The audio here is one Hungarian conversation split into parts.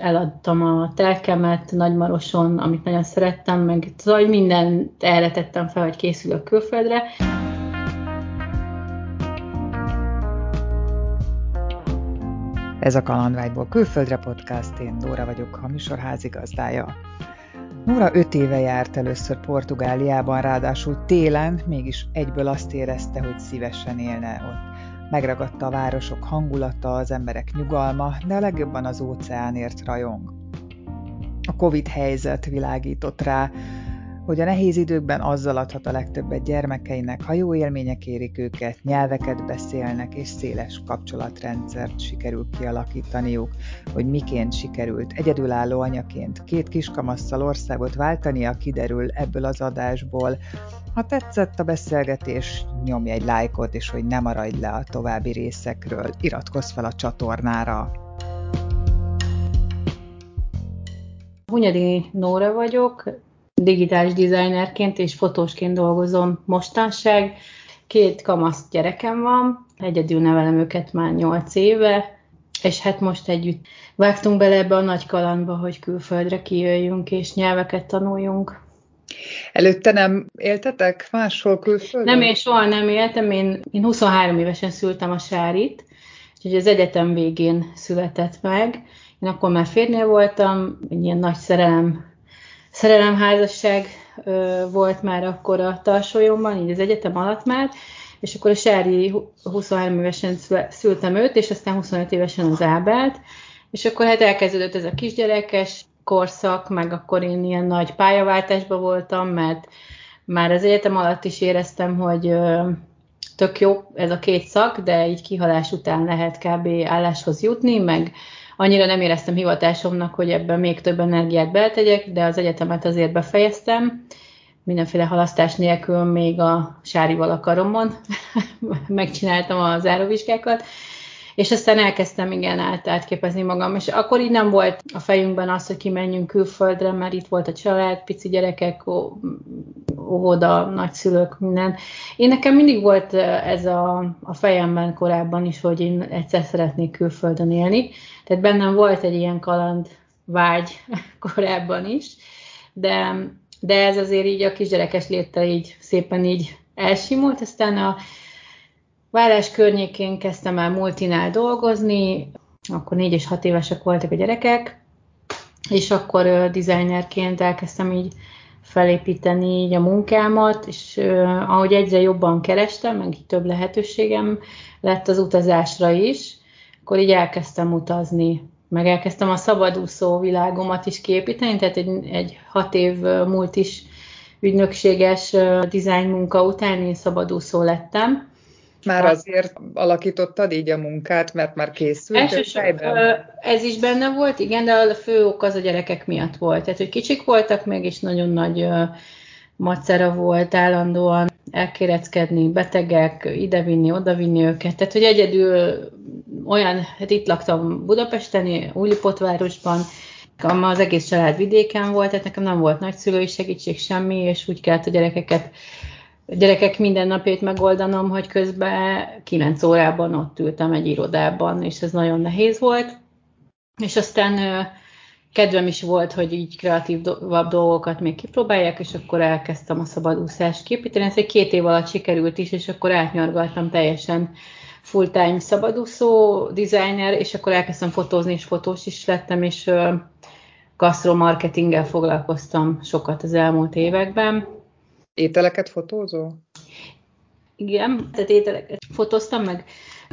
eladtam a telkemet Nagymaroson, amit nagyon szerettem, meg szóval mindent erre tettem fel, hogy készülök külföldre. Ez a Kalandvágyból külföldre podcast, én Dóra vagyok, a műsor házigazdája. Nóra öt éve járt először Portugáliában, ráadásul télen, mégis egyből azt érezte, hogy szívesen élne ott. Megragadta a városok hangulata, az emberek nyugalma, de a legjobban az óceánért rajong. A Covid helyzet világított rá, hogy a nehéz időkben azzal adhat a legtöbbet gyermekeinek, ha jó élmények érik őket, nyelveket beszélnek, és széles kapcsolatrendszert sikerül kialakítaniuk, hogy miként sikerült egyedülálló anyaként két kiskamasszal országot váltania, kiderül ebből az adásból. Ha tetszett a beszélgetés, nyomj egy lájkot, és hogy ne maradj le a további részekről, iratkozz fel a csatornára. Hunyadi Nóra vagyok, digitális designerként és fotósként dolgozom mostanság. Két kamasz gyerekem van, egyedül nevelem őket már 8 éve, és hát most együtt vágtunk bele ebbe a nagy kalandba, hogy külföldre kijöjjünk és nyelveket tanuljunk. Előtte nem éltetek máshol külföldön? Nem, én soha nem éltem. Én, én 23 évesen szültem a Sárit, úgyhogy az egyetem végén született meg. Én akkor már férnél voltam, egy ilyen nagy szerelem szerelemházasság volt már akkor a Tarsolyomban, így az egyetem alatt már, és akkor a Sári 23 évesen szültem őt, és aztán 25 évesen az Ábelt, és akkor hát elkezdődött ez a kisgyerekes korszak, meg akkor én ilyen nagy pályaváltásban voltam, mert már az egyetem alatt is éreztem, hogy tök jó ez a két szak, de így kihalás után lehet kb. álláshoz jutni, meg Annyira nem éreztem hivatásomnak, hogy ebben még több energiát beltegyek, de az egyetemet azért befejeztem, mindenféle halasztás nélkül még a sárival a megcsináltam a záróvizsgákat, és aztán elkezdtem igen át, átképezni magam, és akkor így nem volt a fejünkben az, hogy kimenjünk külföldre, mert itt volt a család, pici gyerekek, óvoda, nagyszülők, minden. Én nekem mindig volt ez a, a fejemben korábban is, hogy én egyszer szeretnék külföldön élni, tehát bennem volt egy ilyen kaland vágy korábban is, de, de ez azért így a kisgyerekes léttel így szépen így elsimult, aztán a vállás környékén kezdtem el multinál dolgozni, akkor négy és hat évesek voltak a gyerekek, és akkor uh, designerként elkezdtem így felépíteni így a munkámat, és uh, ahogy egyre jobban kerestem, meg így több lehetőségem lett az utazásra is, akkor így elkezdtem utazni, meg elkezdtem a szabadúszó világomat is képíteni, tehát egy, egy hat év múlt is ügynökséges dizájn munka után én szabadúszó lettem. Már azért alakítottad így a munkát, mert már készült? Elsősorban ez is benne volt, igen, de a fő ok az a gyerekek miatt volt. Tehát, hogy kicsik voltak még, és nagyon nagy macera volt állandóan elkéreckedni, betegek, idevinni, odavinni őket. Tehát, hogy egyedül olyan, hát itt laktam Budapesten, Újlipotvárosban, az egész család vidéken volt, tehát nekem nem volt nagyszülői segítség semmi, és úgy kellett a gyerekeket gyerekek minden napjait megoldanom, hogy közben 9 órában ott ültem egy irodában, és ez nagyon nehéz volt. És aztán kedvem is volt, hogy így kreatív dolgokat még kipróbálják, és akkor elkezdtem a szabadúszást képíteni. Ez egy két év alatt sikerült is, és akkor átnyargaltam teljesen full-time szabadúszó designer, és akkor elkezdtem fotózni, és fotós is lettem, és gasztromarketinggel foglalkoztam sokat az elmúlt években. Ételeket fotózó? Igen, tehát ételeket fotóztam, meg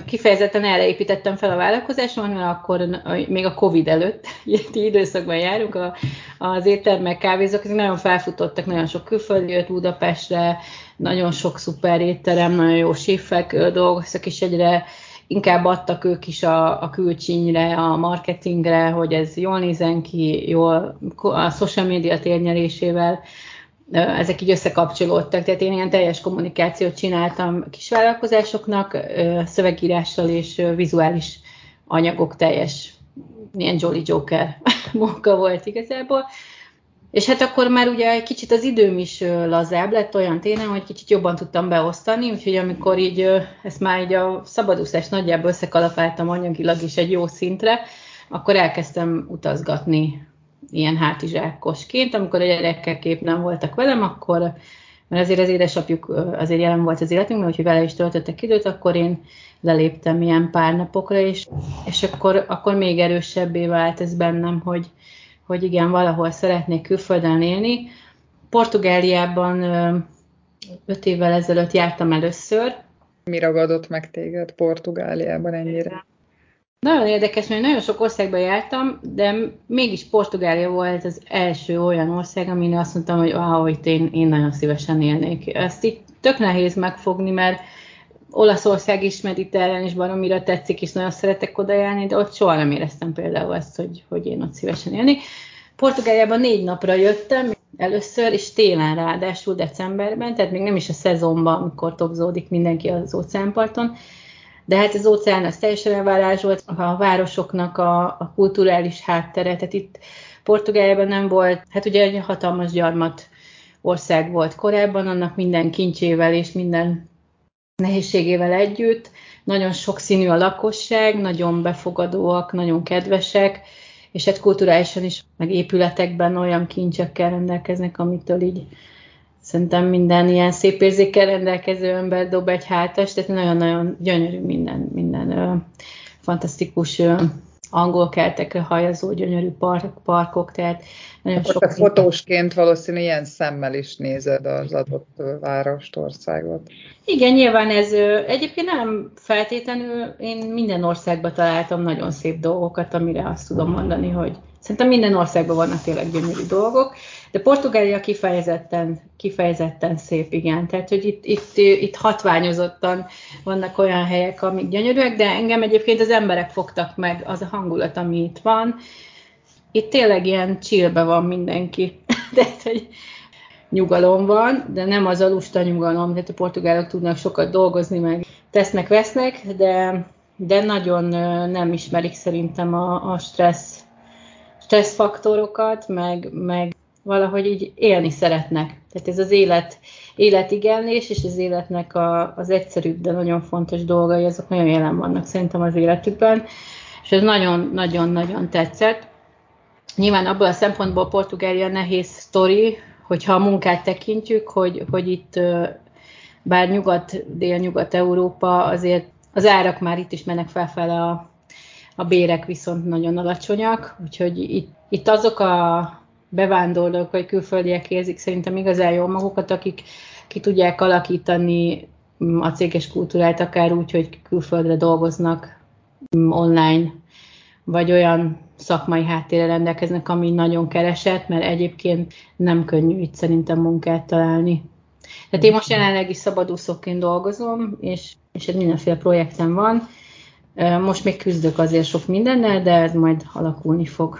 kifejezetten erre építettem fel a vállalkozásomat, mert akkor még a Covid előtt, ilyen időszakban járunk, a, az éttermek, kávézók, ezek nagyon felfutottak, nagyon sok külföldi jött Budapestre, nagyon sok szuper étterem, nagyon jó séfek dolgoztak, és egyre inkább adtak ők is a, a külcsínyre, a marketingre, hogy ez jól nézen ki, jól a social média térnyerésével ezek így összekapcsolódtak, tehát én ilyen teljes kommunikációt csináltam kisvállalkozásoknak, szövegírással és vizuális anyagok teljes, ilyen Jolly Joker munka volt igazából. És hát akkor már ugye egy kicsit az időm is lazább lett olyan téren, hogy kicsit jobban tudtam beosztani, úgyhogy amikor így ezt már így a szabadúszást nagyjából összekalapáltam anyagilag is egy jó szintre, akkor elkezdtem utazgatni ilyen hátizsákosként. Amikor a gyerekek kép nem voltak velem, akkor mert azért az édesapjuk azért jelen volt az életünkben, úgyhogy vele is töltöttek időt, akkor én leléptem ilyen pár napokra, és, és akkor, akkor még erősebbé vált ez bennem, hogy, hogy igen, valahol szeretnék külföldön élni. Portugáliában öt évvel ezelőtt jártam először. Mi ragadott meg téged Portugáliában ennyire? Nagyon érdekes, mert nagyon sok országban jártam, de mégis Portugália volt az első olyan ország, amin azt mondtam, hogy ah, itt én, én nagyon szívesen élnék. Ezt itt tök nehéz megfogni, mert Olaszország is mediterrán, és baromira tetszik, és nagyon szeretek oda járni, de ott soha nem éreztem például ezt, hogy, hogy én ott szívesen élni. Portugáliában négy napra jöttem először, és télen ráadásul decemberben, tehát még nem is a szezonban, amikor topzódik mindenki az óceánparton, de hát az óceán az teljesen elvárásolt, a városoknak a, a kulturális háttere, tehát itt Portugáliában nem volt, hát ugye egy hatalmas gyarmat ország volt korábban, annak minden kincsével és minden nehézségével együtt. Nagyon sokszínű a lakosság, nagyon befogadóak, nagyon kedvesek, és hát kulturálisan is, meg épületekben olyan kincsekkel rendelkeznek, amitől így szerintem minden ilyen szép érzékkel rendelkező ember dob egy hátas, tehát nagyon-nagyon gyönyörű minden, minden ö, fantasztikus ö, angol kertekre hajazó gyönyörű park, parkok, tehát nagyon Akkor sok... Te fotósként valószínű ilyen szemmel is nézed az adott várost, országot. Igen, nyilván ez egyébként nem feltétlenül, én minden országban találtam nagyon szép dolgokat, amire azt tudom mondani, hogy szerintem minden országban vannak tényleg gyönyörű dolgok, de Portugália kifejezetten, kifejezetten szép, igen. Tehát, hogy itt, itt, itt hatványozottan vannak olyan helyek, amik gyönyörűek, de engem egyébként az emberek fogtak meg, az a hangulat, ami itt van. Itt tényleg ilyen csillbe van mindenki. Tehát, hogy nyugalom van, de nem az a nyugalom, tehát a portugálok tudnak sokat dolgozni, meg tesznek, vesznek, de, de nagyon nem ismerik szerintem a, a stressz, stressz faktorokat, meg, meg valahogy így élni szeretnek. Tehát ez az élet, életigenlés és az életnek a, az egyszerűbb, de nagyon fontos dolgai, azok nagyon jelen vannak szerintem az életükben, és ez nagyon-nagyon-nagyon tetszett. Nyilván abból a szempontból Portugália nehéz sztori, hogyha a munkát tekintjük, hogy, hogy itt bár nyugat, dél-nyugat-európa, azért az árak már itt is mennek felfele, a, a bérek viszont nagyon alacsonyak, úgyhogy itt, itt azok a bevándorlók vagy külföldiek érzik szerintem igazán jól magukat, akik ki tudják alakítani a céges kultúrát akár úgy, hogy külföldre dolgoznak mm, online, vagy olyan szakmai háttérre rendelkeznek, ami nagyon keresett, mert egyébként nem könnyű itt szerintem munkát találni. Tehát én most jelenleg is szabadúszóként dolgozom, és, és egy mindenféle projektem van. Most még küzdök azért sok mindennel, de ez majd alakulni fog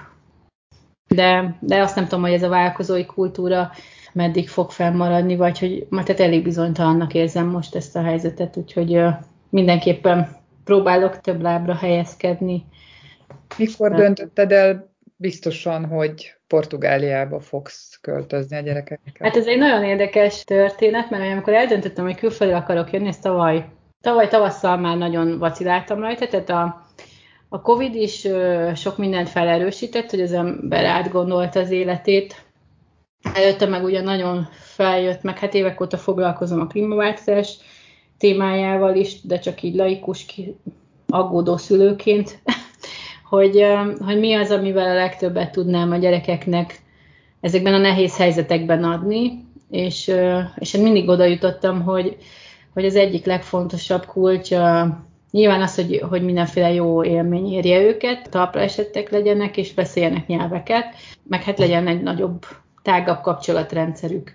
de, de azt nem tudom, hogy ez a vállalkozói kultúra meddig fog fennmaradni, vagy hogy mert tehát elég bizonytalannak érzem most ezt a helyzetet, úgyhogy mindenképpen próbálok több lábra helyezkedni. Mikor de... döntötted el biztosan, hogy Portugáliába fogsz költözni a gyerekekkel? Hát ez egy nagyon érdekes történet, mert amikor eldöntöttem, hogy külföldre akarok jönni, ez tavaly, tavaly tavasszal már nagyon vaciláltam rajta, tehát a, a Covid is sok mindent felerősített, hogy az ember átgondolta az életét. Előtte meg ugye nagyon feljött, meg hát évek óta foglalkozom a klímaváltozás témájával is, de csak így laikus, aggódó szülőként, hogy, hogy mi az, amivel a legtöbbet tudnám a gyerekeknek ezekben a nehéz helyzetekben adni, és, és én mindig oda jutottam, hogy, hogy az egyik legfontosabb kulcs Nyilván az, hogy, hogy mindenféle jó élmény érje őket, talpra esettek legyenek, és beszéljenek nyelveket, meg hát legyen egy nagyobb, tágabb kapcsolatrendszerük.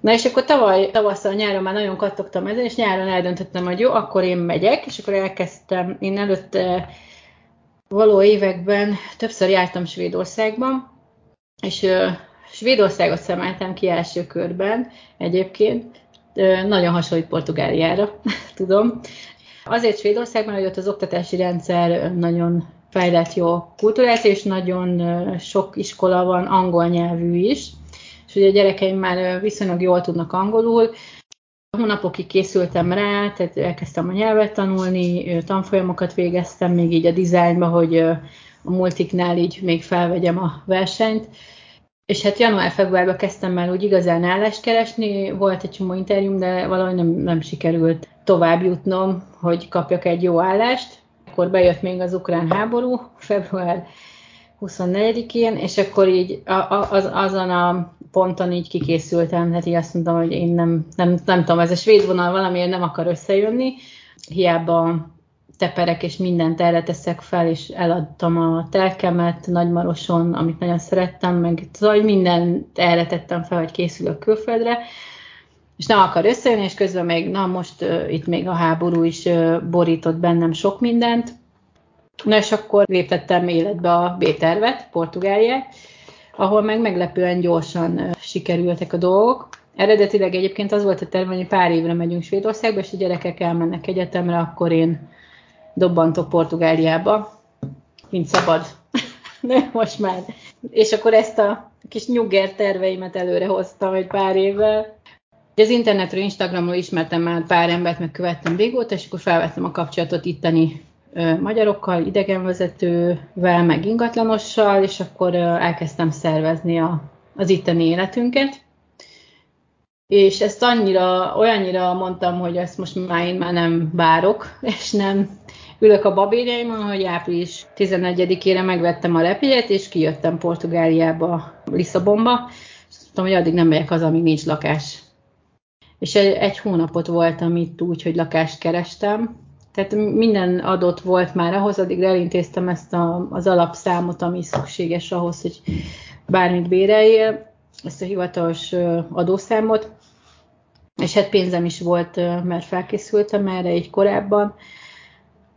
Na és akkor tavaly, tavasszal, nyáron már nagyon kattogtam ezen, és nyáron eldöntöttem, hogy jó, akkor én megyek, és akkor elkezdtem, én előtte való években többször jártam Svédországban, és Svédországot szemeltem ki első körben egyébként, nagyon hasonlít Portugáliára, tudom. Azért Svédországban, hogy ott az oktatási rendszer nagyon fejlett, jó kultúrát, és nagyon sok iskola van angol nyelvű is, és ugye a gyerekeim már viszonylag jól tudnak angolul, hónapokig készültem rá, tehát elkezdtem a nyelvet tanulni, tanfolyamokat végeztem még így a dizájnba, hogy, a multiknál így még felvegyem a versenyt. És hát január-februárban kezdtem el úgy igazán állást keresni, volt egy csomó interjúm, de valahogy nem, nem sikerült tovább jutnom, hogy kapjak egy jó állást. Akkor bejött még az ukrán háború, február 24-én, és akkor így az, azon a ponton így kikészültem, hát így azt mondtam, hogy én nem, nem, nem tudom, ez a svéd vonal valamiért nem akar összejönni, hiába teperek és mindent erre teszek fel, és eladtam a telkemet Nagymaroson, amit nagyon szerettem, meg szóval mindent erre tettem fel, hogy készülök külföldre, és nem akar összejönni, és közben még, na most uh, itt még a háború is uh, borított bennem sok mindent, na és akkor léptettem életbe a B-tervet, Portugáliát, ahol meg meglepően gyorsan uh, sikerültek a dolgok. Eredetileg egyébként az volt a terve, hogy pár évre megyünk Svédországba, és a gyerekek elmennek egyetemre, akkor én dobbantok Portugáliába, mint szabad. De most már. És akkor ezt a kis nyugger terveimet előre hoztam egy pár évvel. Az internetről, Instagramról ismertem már pár embert, meg követtem régóta, és akkor felvettem a kapcsolatot itteni magyarokkal, idegenvezetővel, meg ingatlanossal, és akkor elkezdtem szervezni a, az itteni életünket. És ezt annyira, olyannyira mondtam, hogy ezt most már én már nem várok, és nem ülök a babérjaimon, hogy április 11-ére megvettem a repjegyet, és kijöttem Portugáliába, Lisszabonba, és azt mondtam, hogy addig nem megyek haza, amíg nincs lakás. És egy, egy hónapot voltam itt úgy, hogy lakást kerestem, tehát minden adott volt már ahhoz, addig elintéztem ezt a, az alapszámot, ami szükséges ahhoz, hogy bármit béreljél, ezt a hivatalos adószámot, és hát pénzem is volt, mert felkészültem erre egy korábban,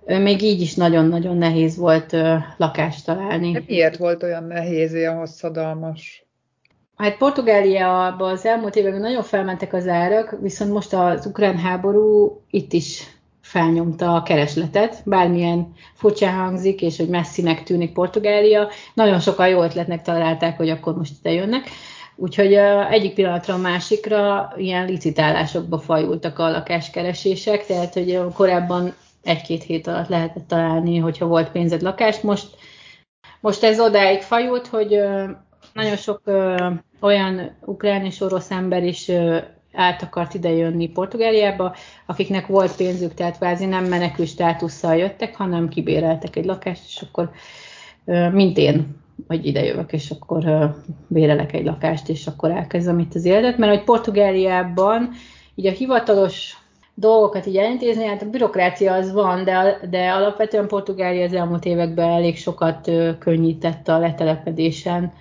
még így is nagyon-nagyon nehéz volt lakást találni. De miért volt olyan nehéz, ilyen hosszadalmas? Hát Portugáliában az elmúlt években nagyon felmentek az árak, viszont most az ukrán háború itt is felnyomta a keresletet, bármilyen furcsa hangzik, és hogy messzinek tűnik Portugália. Nagyon sokan jó ötletnek találták, hogy akkor most ide jönnek. Úgyhogy egyik pillanatra a másikra ilyen licitálásokba fajultak a lakáskeresések, tehát hogy korábban egy-két hét alatt lehetett találni, hogyha volt pénzed lakást. Most, most ez odáig fajult, hogy nagyon sok olyan ukrán és orosz ember is át akart idejönni Portugáliába, akiknek volt pénzük, tehát kvázi nem menekül státusszal jöttek, hanem kibéreltek egy lakást, és akkor mint én, hogy ide jövök, és akkor bérelek egy lakást, és akkor elkezdem itt az életet, mert hogy Portugáliában így a hivatalos dolgokat így elintézni, hát a bürokrácia az van, de, de alapvetően Portugália az elmúlt években elég sokat könnyített a letelepedésen,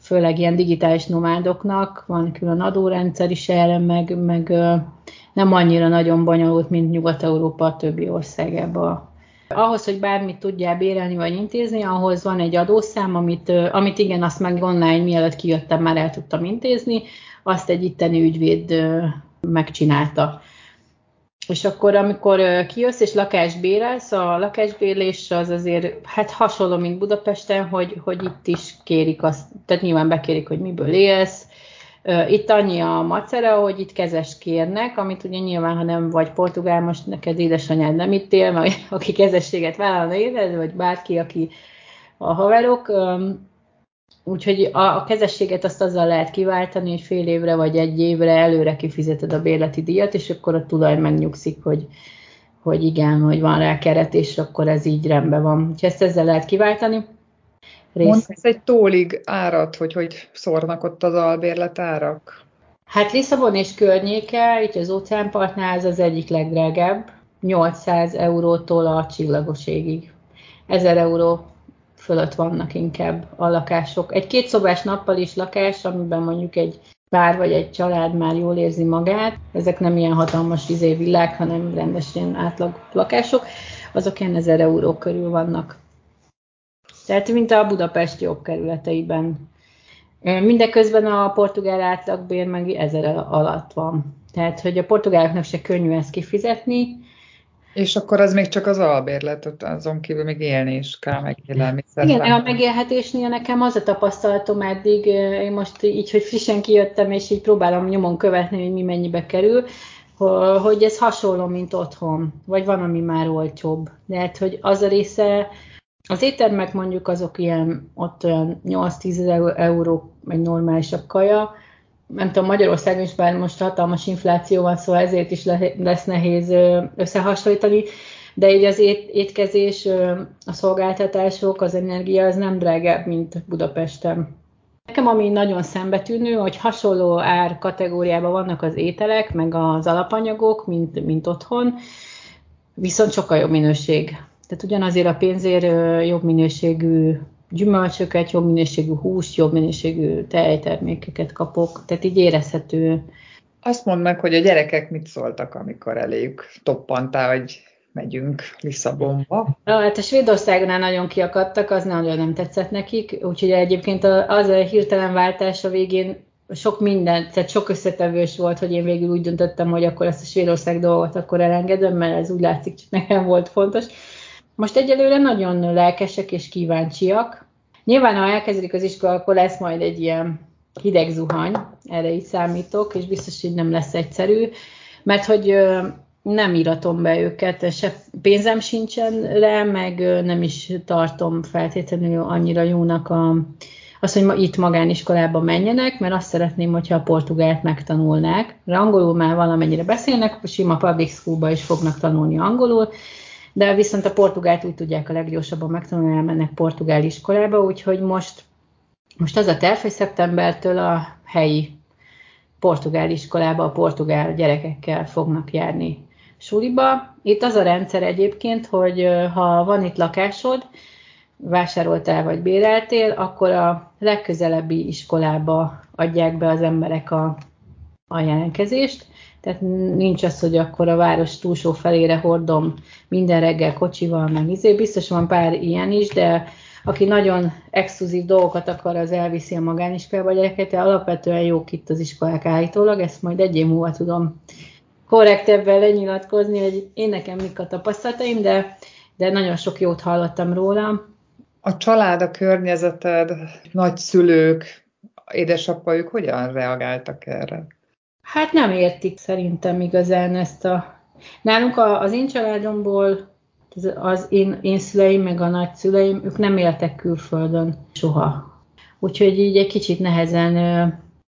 főleg ilyen digitális nomádoknak, van külön adórendszer is erre, meg, meg nem annyira nagyon bonyolult, mint Nyugat-Európa többi országában. Ahhoz, hogy bármit tudjál bérelni vagy intézni, ahhoz van egy adószám, amit, amit igen, azt meg online mielőtt kijöttem, már el tudtam intézni, azt egy itteni ügyvéd megcsinálta. És akkor, amikor kijössz és lakást bérelsz, a lakásbérlés az azért hát hasonló, mint Budapesten, hogy, hogy itt is kérik azt, tehát nyilván bekérik, hogy miből élsz. Itt annyi a macera, hogy itt kezest kérnek, amit ugye nyilván, ha nem vagy portugál, most neked édesanyád nem itt él, vagy aki kezességet vállalna éled, vagy bárki, aki a haverok, Úgyhogy a, a kezességet azt azzal lehet kiváltani, hogy fél évre vagy egy évre előre kifizeted a bérleti díjat, és akkor a tulaj megnyugszik, hogy, hogy igen, hogy van rá keret, és akkor ez így rendben van. Úgyhogy ezt ezzel lehet kiváltani. Mondasz egy tólig árat, hogy hogy szórnak ott az albérlet árak? Hát Lisszabon és környéke, itt az óceánpartnál ez az egyik legdrágább, 800 eurótól a csillagoségig. 1000 euró fölött vannak inkább a lakások. Egy kétszobás nappal is lakás, amiben mondjuk egy pár vagy egy család már jól érzi magát, ezek nem ilyen hatalmas izé világ, hanem rendes ilyen átlag lakások, azok ilyen 1000 euró körül vannak. Tehát mint a Budapest jobb kerületeiben. Mindeközben a portugál átlagbér meg 1000 alatt van. Tehát, hogy a portugáloknak se könnyű ezt kifizetni, és akkor az még csak az albérlet, azon kívül még élni is kell, meg élelmiszer. Igen, a megélhetésnél nekem az a tapasztalatom eddig, én most így, hogy frissen kijöttem, és így próbálom nyomon követni, hogy mi mennyibe kerül, hogy ez hasonló, mint otthon, vagy van, ami már olcsóbb. De hát, hogy az a része Az éttermek mondjuk azok ilyen, ott olyan 8-10 euró egy normálisabb kaja, nem tudom, Magyarországon is bár most hatalmas infláció van, szóval ezért is lesz nehéz összehasonlítani, de így az ét, étkezés, a szolgáltatások, az energia az nem drágább, mint Budapesten. Nekem ami nagyon szembetűnő, hogy hasonló ár kategóriában vannak az ételek, meg az alapanyagok, mint, mint otthon, viszont sokkal jobb minőség. Tehát ugyanazért a pénzért jobb minőségű gyümölcsöket, jobb minőségű húst, jobb minőségű tejtermékeket kapok, tehát így érezhető. Azt mondd meg, hogy a gyerekek mit szóltak, amikor eléjük toppantál, hogy megyünk Lisszabonba. Hát a Svédországnál nagyon kiakadtak, az nagyon nem tetszett nekik, úgyhogy egyébként az a hirtelen váltás a végén sok minden, tehát sok összetevős volt, hogy én végül úgy döntöttem, hogy akkor ezt a Svédország dolgot akkor elengedem, mert ez úgy látszik, hogy nekem volt fontos. Most egyelőre nagyon lelkesek és kíváncsiak. Nyilván, ha elkezdik az iskola, akkor lesz majd egy ilyen hideg zuhany, erre is számítok, és biztos, hogy nem lesz egyszerű, mert hogy nem íratom be őket, se pénzem sincsen rá, meg nem is tartom feltétlenül annyira jónak a, azt, hogy ma itt magániskolába menjenek, mert azt szeretném, hogyha a portugált megtanulnák. Angolul már valamennyire beszélnek, sima public schoolba is fognak tanulni angolul, de viszont a portugált úgy tudják a leggyorsabban megtanulni, elmennek portugál iskolába, úgyhogy most, most az a terv, hogy szeptembertől a helyi portugál iskolába a portugál gyerekekkel fognak járni suliba. Itt az a rendszer egyébként, hogy ha van itt lakásod, vásároltál vagy béreltél, akkor a legközelebbi iskolába adják be az emberek a, a jelentkezést, tehát nincs az, hogy akkor a város túlsó felére hordom minden reggel kocsival, meg izé. Biztos van pár ilyen is, de aki nagyon exkluzív dolgokat akar, az elviszi a magániskolába a gyereket, de alapvetően jók itt az iskolák állítólag, ezt majd egy év múlva tudom korrektebben lenyilatkozni, hogy én nekem mik a tapasztalataim, de, de nagyon sok jót hallottam róla. A család, a környezeted, nagyszülők, édesapa, ők hogyan reagáltak erre? Hát nem értik szerintem igazán ezt a... Nálunk a, az én családomból az én, én szüleim, meg a nagyszüleim, ők nem éltek külföldön soha. Úgyhogy így egy kicsit nehezen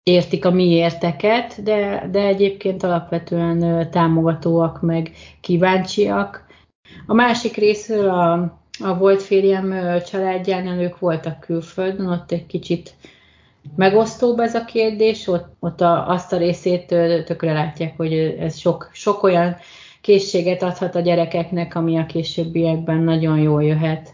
értik a mi érteket, de, de egyébként alapvetően támogatóak, meg kíváncsiak. A másik részről a, a volt férjem családjánál ők voltak külföldön, ott egy kicsit megosztóbb ez a kérdés, ott, ott a, azt a részét tökre látják, hogy ez sok, sok olyan készséget adhat a gyerekeknek, ami a későbbiekben nagyon jól jöhet.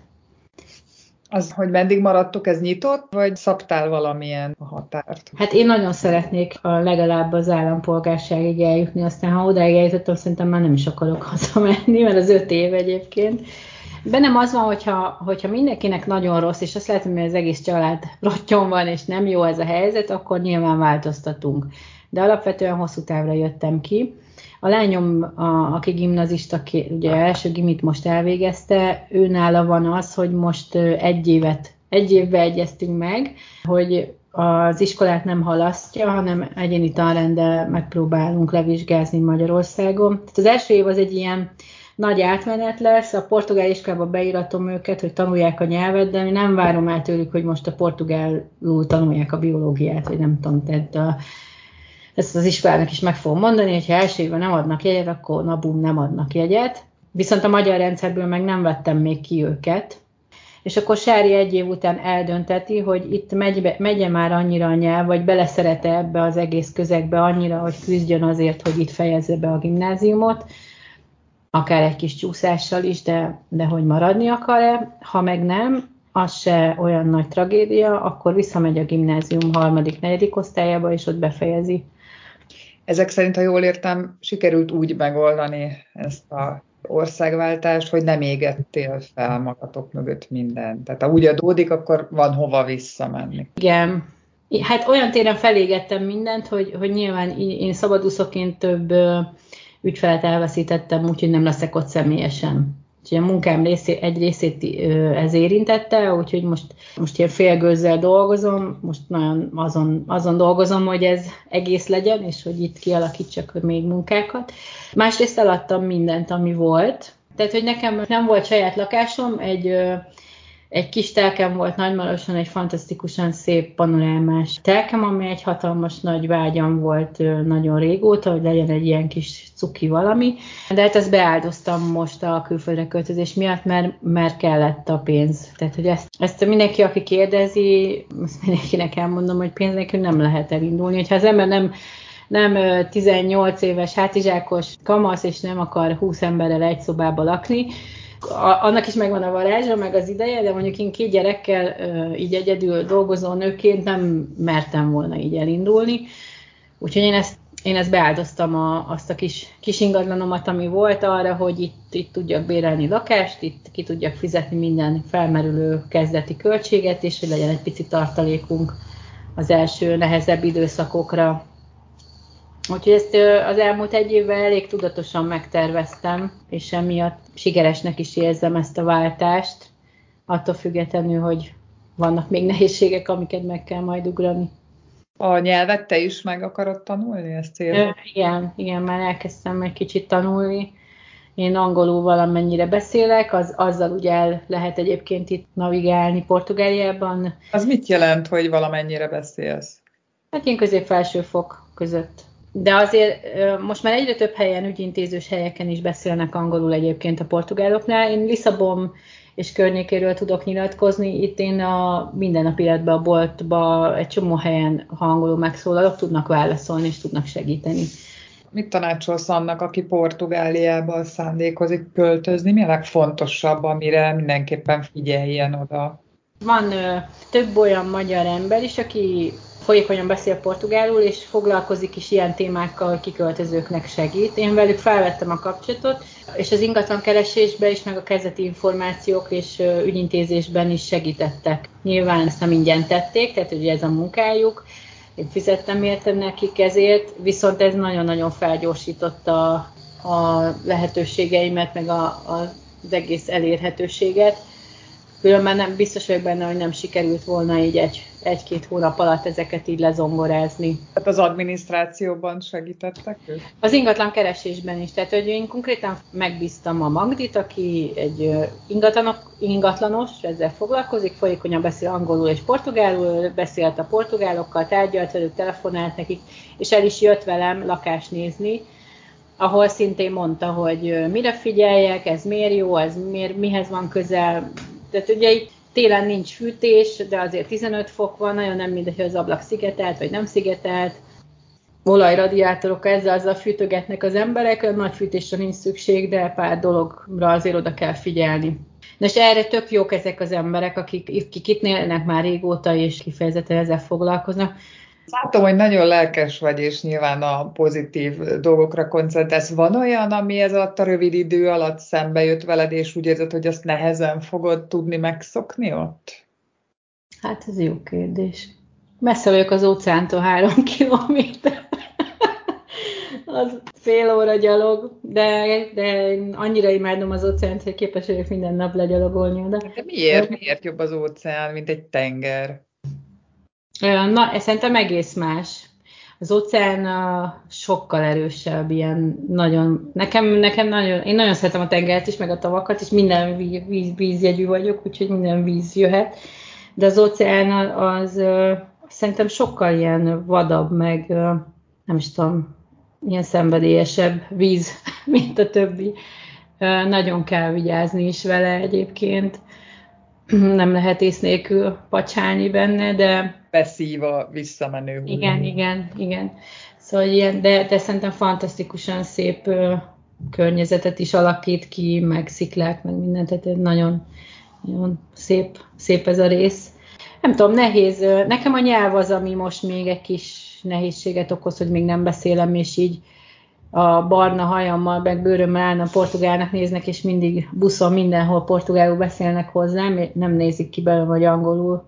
Az, hogy meddig maradtok, ez nyitott, vagy szabtál valamilyen határt? Hát én nagyon szeretnék a legalább az állampolgárságig eljutni, aztán ha odáig eljutottam, szerintem már nem is akarok hazamenni, mert az öt év egyébként. Bennem az van, hogyha, hogyha mindenkinek nagyon rossz, és azt látom, hogy az egész család rottyon van, és nem jó ez a helyzet, akkor nyilván változtatunk. De alapvetően hosszú távra jöttem ki. A lányom, a, aki gimnazista, ugye első gimit most elvégezte, ő nála van az, hogy most egy évet, egy évbe egyeztünk meg, hogy az iskolát nem halasztja, hanem egyéni tanrendel megpróbálunk levizsgázni Magyarországon. Tehát az első év az egy ilyen nagy átmenet lesz, a portugál iskolába beíratom őket, hogy tanulják a nyelvet, de mi nem várom el tőlük, hogy most a portugálul tanulják a biológiát, vagy nem tudom, tehát a, ezt az iskolának is meg fogom mondani, hogy ha első évben nem adnak jegyet, akkor na bum, nem adnak jegyet. Viszont a magyar rendszerből meg nem vettem még ki őket, és akkor Sári egy év után eldönteti, hogy itt megy, be, megye már annyira a nyelv, vagy beleszerete ebbe az egész közegbe annyira, hogy küzdjön azért, hogy itt fejezze be a gimnáziumot, akár egy kis csúszással is, de, de hogy maradni akar-e, ha meg nem, az se olyan nagy tragédia, akkor visszamegy a gimnázium harmadik, negyedik osztályába, és ott befejezi. Ezek szerint, ha jól értem, sikerült úgy megoldani ezt a országváltást, hogy nem égettél fel magatok mögött mindent. Tehát ha úgy adódik, akkor van hova visszamenni. Igen. Hát olyan téren felégettem mindent, hogy, hogy nyilván én szabadúszoként több ügyfelet elveszítettem, úgyhogy nem leszek ott személyesen. Úgyhogy a munkám részé, egy részét ez érintette, úgyhogy most, most ilyen félgőzzel dolgozom, most nagyon azon, azon dolgozom, hogy ez egész legyen, és hogy itt kialakítsak még munkákat. Másrészt eladtam mindent, ami volt. Tehát, hogy nekem nem volt saját lakásom, egy egy kis telkem volt Nagymaroson, egy fantasztikusan szép panorámás telkem, ami egy hatalmas nagy vágyam volt nagyon régóta, hogy legyen egy ilyen kis cuki valami. De hát ezt beáldoztam most a külföldre költözés miatt, mert, mert kellett a pénz. Tehát, hogy ezt, ezt mindenki, aki kérdezi, azt mindenkinek elmondom, hogy pénz nélkül nem lehet elindulni. Hogyha az ember nem nem 18 éves hátizsákos kamasz, és nem akar 20 emberrel egy szobába lakni, annak is megvan a varázsa, meg az ideje, de mondjuk én két gyerekkel így egyedül dolgozó nőként nem mertem volna így elindulni. Úgyhogy én ezt, én ezt beáldoztam a, azt a kis, kis ingatlanomat, ami volt arra, hogy itt, itt tudjak bérelni lakást, itt ki tudjak fizetni minden felmerülő kezdeti költséget, és hogy legyen egy pici tartalékunk az első nehezebb időszakokra. Úgyhogy ezt az elmúlt egy évvel elég tudatosan megterveztem, és emiatt sikeresnek is érzem ezt a váltást, attól függetlenül, hogy vannak még nehézségek, amiket meg kell majd ugrani. A nyelvet te is meg akarod tanulni, ezt cél? Igen, igen, már elkezdtem egy kicsit tanulni. Én angolul valamennyire beszélek, az, azzal ugye el lehet egyébként itt navigálni Portugáliában. Az mit jelent, hogy valamennyire beszélsz? Hát én közép-felső fok között de azért most már egyre több helyen, ügyintézős helyeken is beszélnek angolul egyébként a portugáloknál. Én Lisszabon és környékéről tudok nyilatkozni. Itt én a mindennapi életben a boltba egy csomó helyen, ha angolul megszólalok, tudnak válaszolni és tudnak segíteni. Mit tanácsolsz annak, aki Portugáliába szándékozik költözni? Mi a legfontosabb, amire mindenképpen figyeljen oda? Van ö, több olyan magyar ember is, aki folyékonyan beszél portugálul, és foglalkozik is ilyen témákkal, kiköltözőknek segít. Én velük felvettem a kapcsolatot, és az ingatlan keresésben is, meg a kezdeti információk és ügyintézésben is segítettek. Nyilván ezt nem ingyen tették, tehát ugye ez a munkájuk, én fizettem értem nekik ezért, viszont ez nagyon-nagyon felgyorsította a lehetőségeimet, meg a, a, az egész elérhetőséget. Különben nem biztos vagyok benne, hogy nem sikerült volna így egy egy-két hónap alatt ezeket így lezongorázni. Tehát az adminisztrációban segítettek ők? Az ingatlan keresésben is. Tehát, hogy én konkrétan megbíztam a Magdit, aki egy ingatlanok, ingatlanos, ezzel foglalkozik, folyékonyan beszél angolul és portugálul, beszélt a portugálokkal, tárgyalt velük, telefonált nekik, és el is jött velem lakást nézni, ahol szintén mondta, hogy mire figyeljek, ez miért jó, ez miért, mihez van közel. Tehát ugye itt télen nincs fűtés, de azért 15 fok van, nagyon nem mindegy, hogy az ablak szigetelt, vagy nem szigetelt. Olajradiátorok ezzel azzal fűtögetnek az emberek, nagy fűtésre nincs szükség, de pár dologra azért oda kell figyelni. De és erre tök jók ezek az emberek, akik, akik itt élnek már régóta, és kifejezetten ezzel foglalkoznak. Látom, hogy nagyon lelkes vagy, és nyilván a pozitív dolgokra koncentrálsz. Van olyan, ami ez alatt a rövid idő alatt szembe jött veled, és úgy érzed, hogy azt nehezen fogod tudni megszokni ott? Hát ez jó kérdés. Messze vagyok az óceántól három kilométer. az fél óra gyalog, de, de én annyira imádom az óceánt, hogy képes vagyok minden nap legyalogolni oda. De miért? Miért jobb az óceán, mint egy tenger? Na, szerintem egész más. Az óceán sokkal erősebb, ilyen nagyon, nekem, nekem nagyon, én nagyon szeretem a tengert is, meg a tavakat, és minden víz, vízjegyű vagyok, úgyhogy minden víz jöhet, de az óceán az, szerintem sokkal ilyen vadabb, meg nem is tudom, ilyen szenvedélyesebb víz, mint a többi. Nagyon kell vigyázni is vele egyébként. Nem lehet ész nélkül pacsálni benne, de beszív a visszamenő hullám. Igen, igen, igen. Szóval ilyen, de, de szerintem fantasztikusan szép ö, környezetet is alakít ki, meg sziklák, meg mindent, tehát nagyon, nagyon szép, szép ez a rész. Nem tudom, nehéz. Nekem a nyelv az, ami most még egy kis nehézséget okoz, hogy még nem beszélem, és így a barna hajammal, meg bőrömmel állna portugálnak néznek, és mindig buszon mindenhol portugálul beszélnek hozzám, nem nézik ki belőle, hogy angolul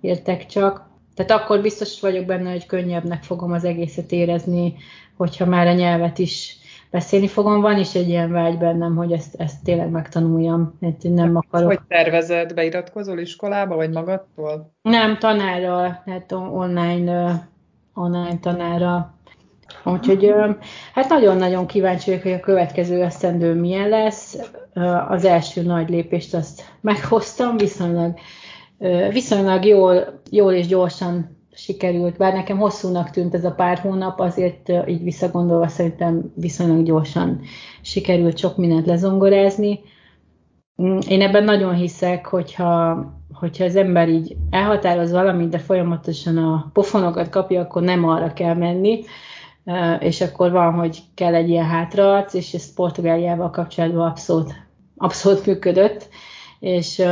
értek csak. Tehát akkor biztos vagyok benne, hogy könnyebbnek fogom az egészet érezni, hogyha már a nyelvet is beszélni fogom. Van is egy ilyen vágy bennem, hogy ezt, ezt tényleg megtanuljam. Hát nem akarok. Hogy tervezed? Beiratkozol iskolába, vagy magadtól? Nem, tanárral, tehát online, online tanára. Úgyhogy hát nagyon-nagyon kíváncsi vagyok, hogy a következő esztendő milyen lesz. Az első nagy lépést azt meghoztam, viszonylag, viszonylag jól, jól és gyorsan sikerült, bár nekem hosszúnak tűnt ez a pár hónap, azért így visszagondolva szerintem viszonylag gyorsan sikerült sok mindent lezongorázni. Mm, én ebben nagyon hiszek, hogyha, hogyha az ember így elhatároz valamit, de folyamatosan a pofonokat kapja, akkor nem arra kell menni, és akkor van, hogy kell egy ilyen hátraarc, és ez Portugáliával kapcsolatban abszolút, abszolút működött, és,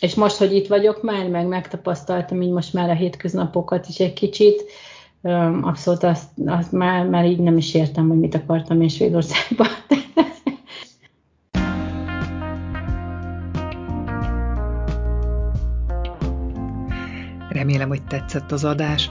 és most, hogy itt vagyok már, meg megtapasztaltam így most már a hétköznapokat is egy kicsit, abszolút azt, azt már, már így nem is értem, hogy mit akartam én Svédországban. Remélem, hogy tetszett az adás.